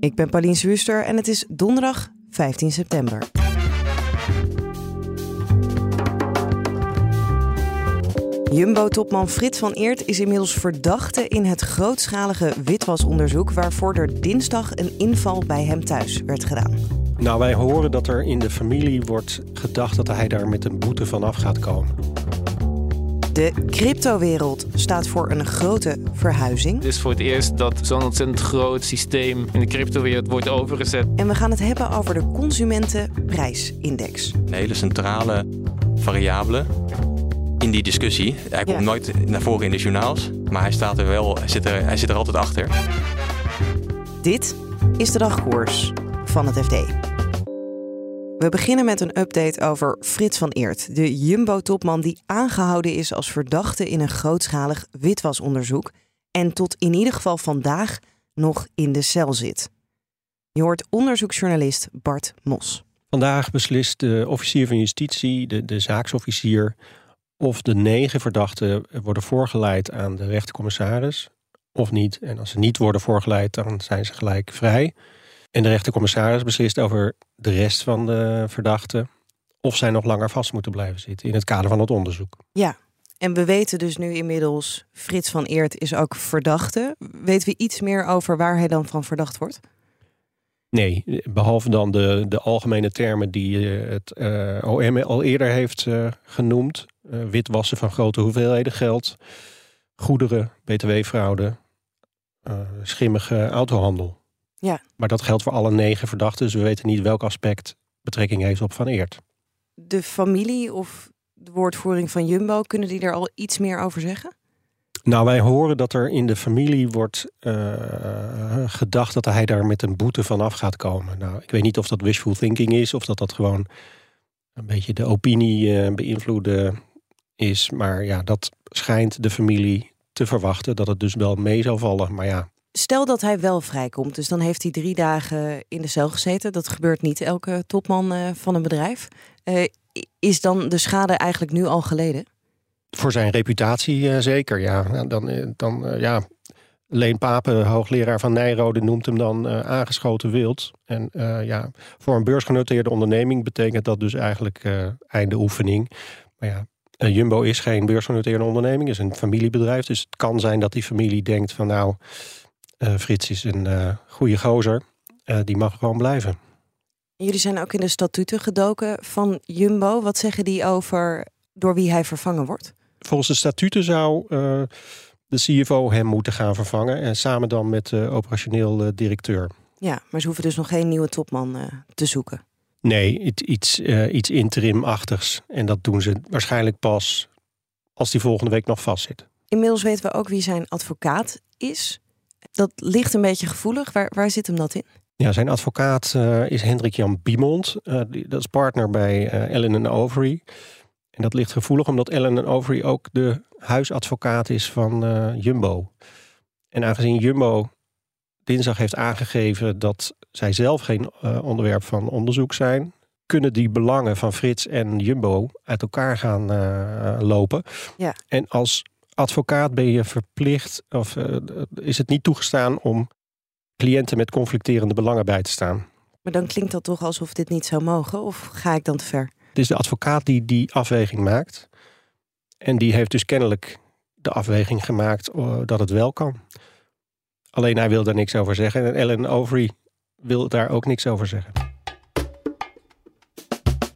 Ik ben Pauline Zwuster en het is donderdag 15 september. Jumbo-topman Frits van Eert is inmiddels verdachte in het grootschalige witwasonderzoek waarvoor er dinsdag een inval bij hem thuis werd gedaan. Nou, wij horen dat er in de familie wordt gedacht dat hij daar met een boete vanaf gaat komen. De cryptowereld staat voor een grote verhuizing. Het is voor het eerst dat zo'n ontzettend groot systeem in de cryptowereld wordt overgezet. En we gaan het hebben over de consumentenprijsindex. Een hele centrale variabele in die discussie. Hij komt Ja. nooit naar voren in de journaals, maar hij staat er wel, hij zit er, hij zit er altijd achter. Dit is de dagkoers van het FD. We beginnen met een update over Frits van Eert, de Jumbo-topman die aangehouden is als verdachte in een grootschalig witwasonderzoek en tot in ieder geval vandaag nog in de cel zit. Je hoort onderzoeksjournalist Bart Mos. Vandaag beslist de officier van justitie, de, de zaaksofficier, of de negen verdachten worden voorgeleid aan de rechtercommissaris of niet. En als ze niet worden voorgeleid, dan zijn ze gelijk vrij. En de rechtercommissaris beslist over de rest van de verdachten of zij nog langer vast moeten blijven zitten in het kader van het onderzoek. Ja, en we weten dus nu inmiddels, Frits van Eert is ook verdachte. Weten we iets meer over waar hij dan van verdacht wordt? Nee, behalve dan de, de algemene termen die eh, het eh, OM al eerder heeft eh, genoemd. Witwassen van grote hoeveelheden geld, goederen, btw-fraude, schimmige autohandel. Ja. Maar dat geldt voor alle negen verdachten, dus we weten niet welk aspect betrekking heeft op Van Eert. De familie of de woordvoering van Jumbo, kunnen die er al iets meer over zeggen? Nou, wij horen dat er in de familie wordt eh, gedacht dat hij daar met een boete vanaf gaat komen. Nou, ik weet niet of dat wishful thinking is of dat dat gewoon een beetje de opinie eh, beïnvloeden is. Maar ja, dat schijnt de familie te verwachten dat het dus wel mee zou vallen. Maar ja, Stel dat hij wel vrijkomt, dus dan heeft hij drie dagen in de cel gezeten. Dat gebeurt niet elke topman eh, van een bedrijf. Eh, is dan de schade eigenlijk nu al geleden? voor zijn reputatie eh, zeker. Ja, dan, dan ja. Leen Papen, hoogleraar van Nijrode, noemt hem dan aangeschoten wild. En ja, voor een beursgenoteerde onderneming betekent dat dus eigenlijk eh, einde oefening. Maar ja, Jumbo is geen beursgenoteerde onderneming, is een familiebedrijf. Dus het kan zijn dat die familie denkt van nou, Frits is een eh goede gozer. Eh, die mag gewoon blijven. Jullie zijn ook in de statuten gedoken van Jumbo. Wat zeggen die over door wie hij vervangen wordt? Volgens de statuten zou eh, de CFO hem moeten gaan vervangen. En samen dan met de operationeel eh, directeur. Ja, maar ze hoeven dus nog geen nieuwe topman eh, te zoeken. Nee, iets, iets, eh, iets interimachtigs. En dat doen ze waarschijnlijk pas als die volgende week nog vastzit. Inmiddels weten we ook wie zijn advocaat is. Dat ligt een beetje gevoelig. Waar, waar zit hem dat in? Ja, zijn advocaat eh, is Hendrik Jan Biemond. Eh, die, dat is partner bij eh, Ellen Overy. En dat ligt gevoelig omdat Ellen Overy ook de huisadvocaat is van Jumbo. En aangezien Jumbo dinsdag heeft aangegeven dat zij zelf geen onderwerp van onderzoek zijn, kunnen die belangen van Frits en Jumbo uit elkaar gaan lopen. Ja. En als advocaat ben je verplicht, of eh, is het niet toegestaan om cliënten met conflicterende belangen bij te staan. Maar dan klinkt dat toch alsof dit niet zou mogen? Of ga ik dan te ver? Het is de advocaat die die afweging maakt. En die heeft dus kennelijk de afweging gemaakt eh, dat het wel kan. Alleen hij wil daar niks over zeggen. En Ellen Overy wil daar ook niks over zeggen.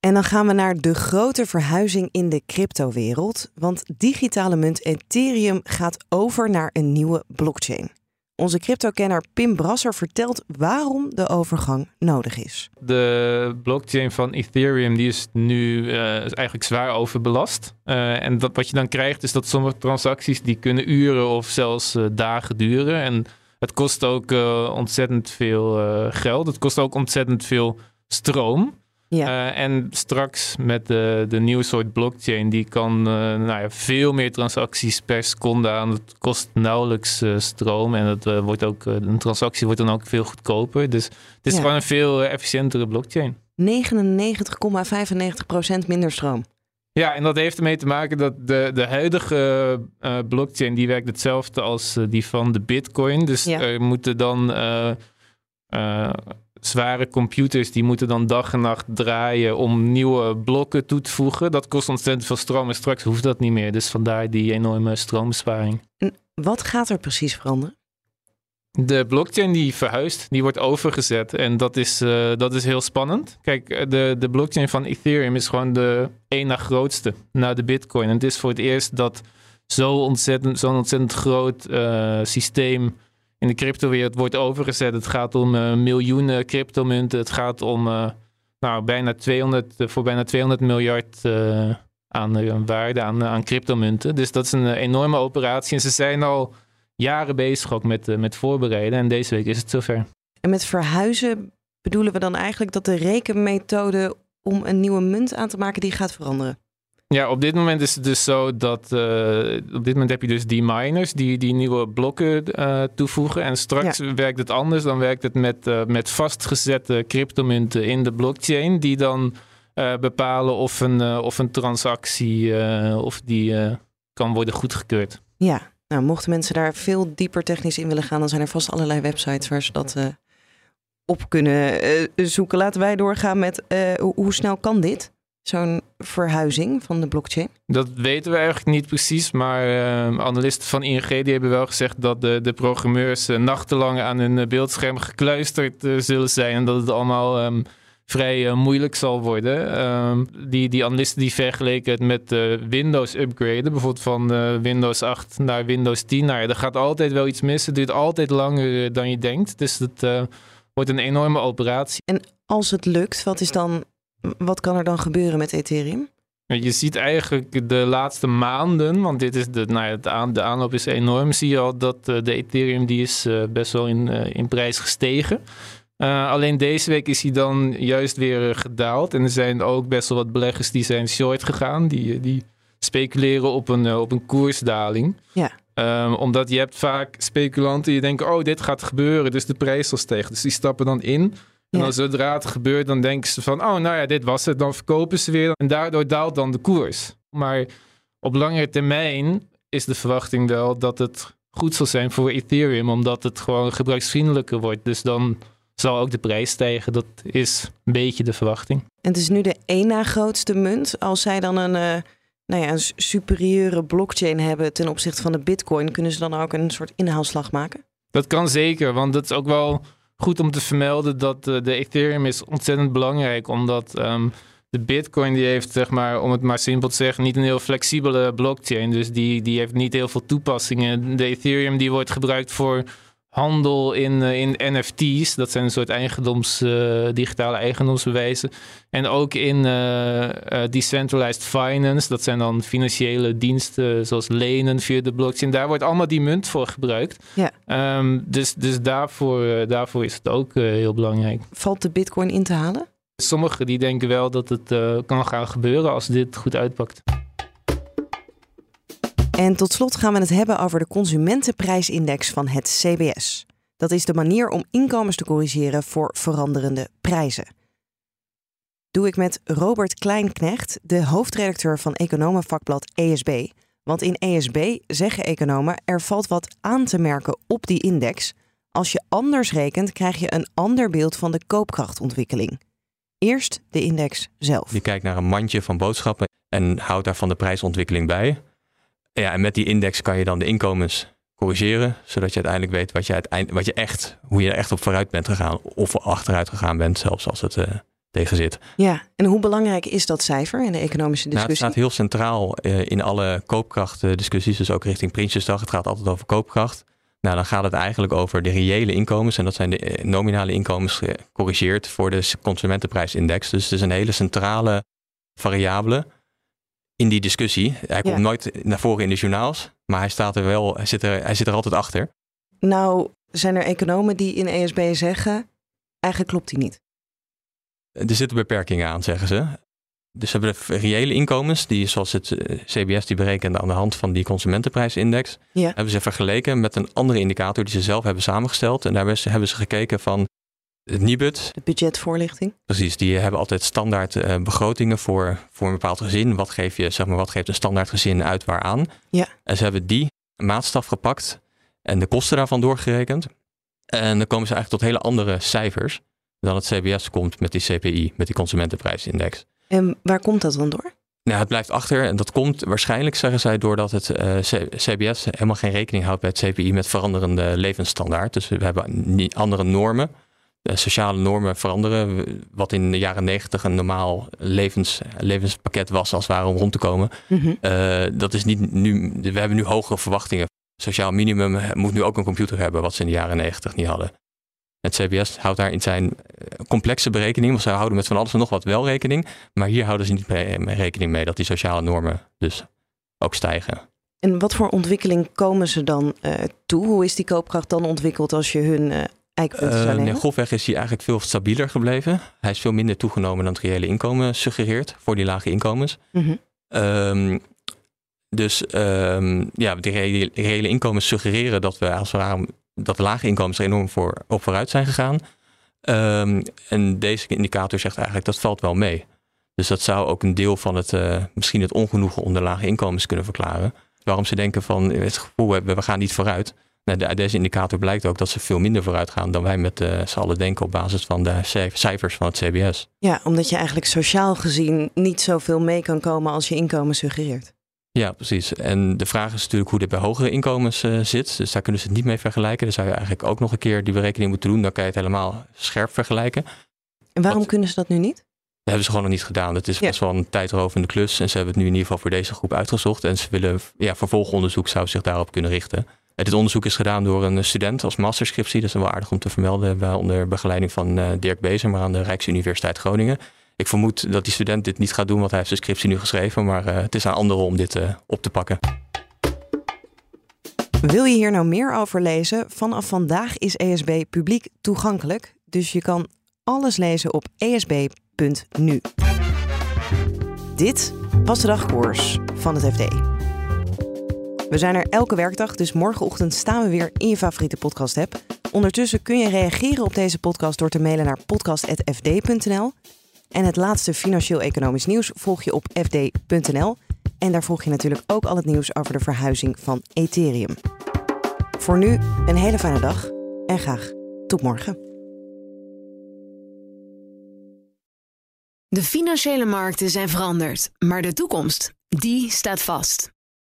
En dan gaan we naar de grote verhuizing in de cryptowereld. Want digitale munt Ethereum gaat over naar een nieuwe blockchain. Onze cryptokenner Pim Brasser vertelt waarom de overgang nodig is. De blockchain van Ethereum die is nu eh, eigenlijk zwaar overbelast. Eh, en dat, wat je dan krijgt is dat sommige transacties die kunnen uren of zelfs eh, dagen duren. En Het kost ook ontzettend veel geld. Het kost ook ontzettend veel stroom. Ja. Uh, en straks met de, de nieuwe soort blockchain, die kan nou ja, veel meer transacties per seconde aan. Het kost nauwelijks stroom en het, wordt ook, een transactie wordt dan ook veel goedkoper. Dus het is gewoon een veel efficiëntere blockchain. 99,95% minder stroom. Ja, en dat heeft ermee te maken dat de, de huidige blockchain die werkt hetzelfde als die van de Bitcoin. Dus er moeten dan zware computers die moeten dan dag en nacht draaien om nieuwe blokken toe te voegen. Dat kost ontzettend veel stroom en straks hoeft dat niet meer. Dus vandaar die enorme stroombesparing. En wat gaat er precies veranderen? De blockchain die verhuist, die wordt overgezet. En dat is, uh, dat is heel spannend. Kijk, eh, de, de blockchain van Ethereum is gewoon de één na grootste na de Bitcoin. En het is voor het eerst dat zo'n ontzettend, zo'n ontzettend groot uh, systeem in de cryptowereld wordt overgezet. Het gaat om uh, miljoenen cryptomunten. Het gaat om nou, bijna 200, voor bijna 200 miljard aan waarde aan, aan cryptomunten. Dus dat is een enorme operatie. En ze zijn al jaren bezig ook met, met voorbereiden. En deze week is het zover. En met verhuizen bedoelen we dan eigenlijk dat de rekenmethode om een nieuwe munt aan te maken, die gaat veranderen? Ja, op dit moment is het dus zo dat uh, op dit moment heb je dus die miners die die nieuwe blokken uh, toevoegen. En straks werkt het anders. Dan werkt het met, uh, met vastgezette cryptomunten in de blockchain. Die dan bepalen of een, of een transactie of die kan worden goedgekeurd. Ja, nou, mochten mensen daar veel dieper technisch in willen gaan, dan zijn er vast allerlei websites waar ze dat op kunnen zoeken. Laten wij doorgaan met hoe snel kan dit? Zo'n verhuizing van de blockchain? Dat weten we eigenlijk niet precies, maar analisten van ING die hebben wel gezegd dat de, de programmeurs nachtenlang aan hun beeldscherm gekluisterd zullen zijn en dat het allemaal um, vrij uh, moeilijk zal worden. Um, die, die analisten die vergeleken het met uh, Windows upgraden, bijvoorbeeld van uh, Windows 8 naar Windows 10. Nou er gaat altijd wel iets mis. Het duurt altijd langer dan je denkt. Dus het wordt een enorme operatie. En als het lukt, wat, is dan, wat kan er dan gebeuren met Ethereum? Je ziet eigenlijk de laatste maanden, want dit is de, nou ja, de, aan, de aanloop is enorm, zie je al dat de Ethereum die is best wel in, in prijs gestegen. Uh, alleen deze week is hij dan juist weer gedaald. En er zijn ook best wel wat beleggers die zijn short gegaan. Die, die speculeren op een, op een koersdaling. Ja. Um, omdat je hebt vaak speculanten die denken... oh, dit gaat gebeuren, dus de prijs zal stijgen. Dus die stappen dan in. En dan zodra het gebeurt, dan denken ze van... oh, nou ja, dit was het. Dan verkopen ze weer. En daardoor daalt dan de koers. Maar op langere termijn is de verwachting wel... dat het goed zal zijn voor Ethereum... omdat het gewoon gebruiksvriendelijker wordt. Dus dan zal ook de prijs stijgen. Dat is een beetje de verwachting. En het is nu de één na grootste munt. Als zij dan een, uh, nou ja, een superieure blockchain hebben ten opzichte van de bitcoin, kunnen ze dan ook een soort inhaalslag maken? Dat kan zeker, want het is ook wel goed om te vermelden dat uh, de Ethereum is ontzettend belangrijk, omdat um, de Bitcoin die heeft, zeg maar, om het maar simpel te zeggen, niet een heel flexibele blockchain. Dus die, die heeft niet heel veel toepassingen. De Ethereum die wordt gebruikt voor handel in, uh, in NFT's. Dat zijn een soort eigendoms, uh, digitale eigendomsbewijzen. En ook in uh, decentralized finance. Dat zijn dan financiële diensten zoals lenen via de blockchain. Daar wordt allemaal die munt voor gebruikt. Ja. Um, dus dus daarvoor, daarvoor is het ook heel belangrijk. Valt de bitcoin in te halen? Sommigen die denken wel dat het kan gaan gebeuren als dit goed uitpakt. En tot slot gaan we het hebben over de consumentenprijsindex van het CBS. Dat is de manier om inkomens te corrigeren voor veranderende prijzen. Doe ik met Robert Kleinknecht, de hoofdredacteur van economenvakblad ESB. Want in ESB zeggen economen er valt wat aan te merken op die index. Als je anders rekent, krijg je een ander beeld van de koopkrachtontwikkeling. Eerst de index zelf. Je kijkt naar een mandje van boodschappen en houdt daarvan de prijsontwikkeling bij. Ja, en met die index kan je dan de inkomens corrigeren, zodat je uiteindelijk weet wat je, uiteindelijk, wat je echt, hoe je er echt op vooruit bent gegaan of achteruit gegaan bent, zelfs als het uh, tegen zit. Ja, en hoe belangrijk is dat cijfer in de economische discussie? Nou, het staat heel centraal uh, in alle koopkrachtdiscussies, dus ook richting Prinsjesdag. Het gaat altijd over koopkracht. Nou, dan gaat het eigenlijk over de reële inkomens. En dat zijn de eh, nominale inkomens gecorrigeerd voor de consumentenprijsindex. Dus het is een hele centrale variabele in die discussie. Hij komt nooit naar voren in de journaals, maar hij staat er wel, hij zit er, hij zit er altijd achter. Nou, Zijn er economen die in ESB zeggen, eigenlijk klopt die niet? Er zitten beperkingen aan, zeggen ze. Dus ze hebben de reële inkomens, die zoals het eh, CBS die berekende aan de hand van die consumentenprijsindex, Ja. hebben ze vergeleken met een andere indicator die ze zelf hebben samengesteld. En daarbij hebben ze gekeken van het Nibud, De budgetvoorlichting. precies, die hebben altijd standaard eh, begrotingen voor, voor een bepaald gezin. Wat, geef je, zeg maar, wat geeft een standaard gezin uit waaraan? Ja. En ze hebben die maatstaf gepakt en de kosten daarvan doorgerekend. En dan komen ze eigenlijk tot hele andere cijfers dan het CBS komt met die CPI, met die consumentenprijsindex. En waar komt dat dan door? Nou, het blijft achter en dat komt waarschijnlijk, zeggen zij, doordat het eh, CBS helemaal geen rekening houdt bij het CPI met veranderende levensstandaard. Dus we hebben andere normen. De sociale normen veranderen. Wat in de jaren negentig een normaal levens, levenspakket was, als het ware om rond te komen. Mhm. Eh, dat is niet nu. We hebben nu hogere verwachtingen. Sociaal minimum moet nu ook een computer hebben, wat ze in de jaren negentig niet hadden. Het CBS houdt daar in zijn eh, complexe berekening, want zij houden met van alles en nog wat wel rekening. Maar hier houden ze niet mee, mee rekening mee dat die sociale normen dus ook stijgen. En wat voor ontwikkeling komen ze dan eh, toe? Hoe is die koopkracht dan ontwikkeld als je hun eh eikpunten zou Eh, nee, grofweg is hij eigenlijk veel stabieler gebleven. Hij is veel minder toegenomen dan het reële inkomen suggereert voor die lage inkomens. Mhm. Ehm, dus ehm, ja, de reële, reële inkomens suggereren dat we als ware dat de lage inkomens er enorm voor, op vooruit zijn gegaan. Ehm, en deze indicator zegt eigenlijk dat valt wel mee. Dus dat zou ook een deel van het eh, misschien het ongenoegen onder lage inkomens kunnen verklaren. Waarom ze denken van het gevoel hebben we gaan niet vooruit. Nou, de- uit deze indicator blijkt ook dat ze veel minder vooruit gaan dan wij met eh z'n allen denken op basis van de cijf- cijfers van het CBS. Ja, omdat je eigenlijk sociaal gezien niet zoveel mee kan komen als je inkomen suggereert. Ja, precies. En de vraag is natuurlijk hoe dit bij hogere inkomens eh, zit. Dus daar kunnen ze het niet mee vergelijken. Dan zou je eigenlijk ook nog een keer die berekening moeten doen. Dan kan je het helemaal scherp vergelijken. Dat En waarom kunnen ze dat nu niet? hebben ze gewoon nog niet gedaan. Het is Ja. best wel een tijdrovende klus. En ze hebben het nu in ieder geval voor deze groep uitgezocht. En ze willen, ja, vervolgonderzoek zou zich daarop kunnen richten. Dit onderzoek is gedaan door een student als masterscriptie. Dat is wel aardig om te vermelden. Onder begeleiding van eh, Dirk Bezer, maar aan de Rijksuniversiteit Groningen. Ik vermoed dat die student dit niet gaat doen, want hij heeft zijn scriptie nu geschreven. Maar eh, het is aan anderen om dit eh, op te pakken. Wil je hier nou meer over lezen? Vanaf vandaag is ESB publiek toegankelijk. Dus je kan alles lezen op esb.nu. Dit was de dagkoers van het FD. We zijn er elke werkdag, dus morgenochtend staan we weer in je favoriete podcast app. Ondertussen kun je reageren op deze podcast door te mailen naar podcast.fd.nl. En het laatste financieel-economisch nieuws volg je op fd.nl. En daar volg je natuurlijk ook al het nieuws over de verhuizing van Ethereum. Voor nu een hele fijne dag en graag tot morgen. De financiële markten zijn veranderd, maar de toekomst, die staat vast.